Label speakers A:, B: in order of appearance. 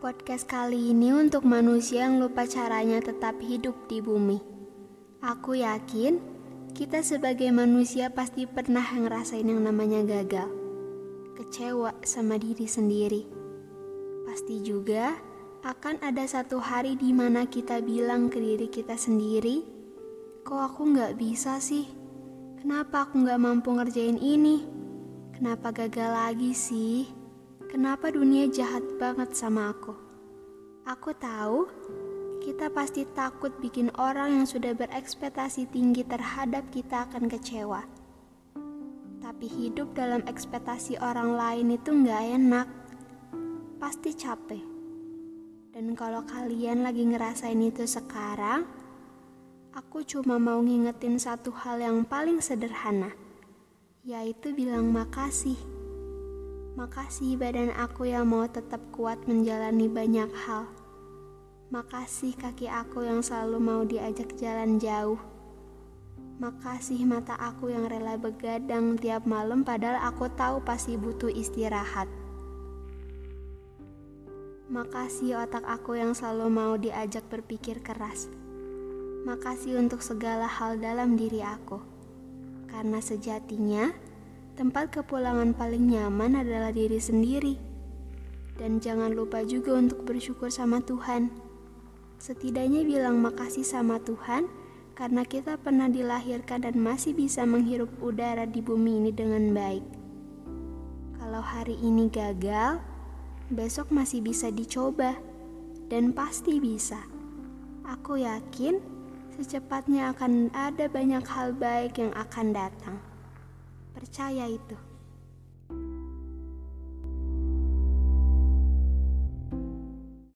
A: Podcast kali ini untuk manusia yang lupa caranya tetap hidup di bumi. Aku yakin kita sebagai manusia pasti pernah ngerasain yang namanya gagal. Kecewa sama diri sendiri. Pasti juga akan ada satu hari di mana kita bilang ke diri kita sendiri, kok aku nggak bisa sih? Kenapa aku nggak mampu ngerjain ini? Kenapa gagal lagi sih? Kenapa dunia jahat banget sama aku? Aku tahu kita pasti takut bikin orang yang sudah berekspektasi tinggi terhadap kita akan kecewa. Tapi hidup dalam ekspektasi orang lain itu nggak enak. Pasti capek. Dan kalau kalian lagi ngerasain itu sekarang, aku cuma mau ngingetin satu hal yang paling sederhana, yaitu bilang makasih. Makasih badan aku yang mau tetap kuat menjalani banyak hal. Makasih kaki aku yang selalu mau diajak jalan jauh. Makasih mata aku yang rela begadang tiap malam padahal aku tahu pasti butuh istirahat. Makasih otak aku yang selalu mau diajak berpikir keras. Makasih untuk segala hal dalam diri aku. Karena sejatinya, Tempat kepulangan paling nyaman adalah diri sendiri. Dan jangan lupa juga untuk bersyukur sama Tuhan. Setidaknya bilang makasih sama Tuhan karena kita pernah dilahirkan dan masih bisa menghirup udara di bumi ini dengan baik. Kalau hari ini gagal, besok masih bisa dicoba dan pasti bisa. Aku yakin secepatnya akan ada banyak hal baik yang akan datang. Percaya itu.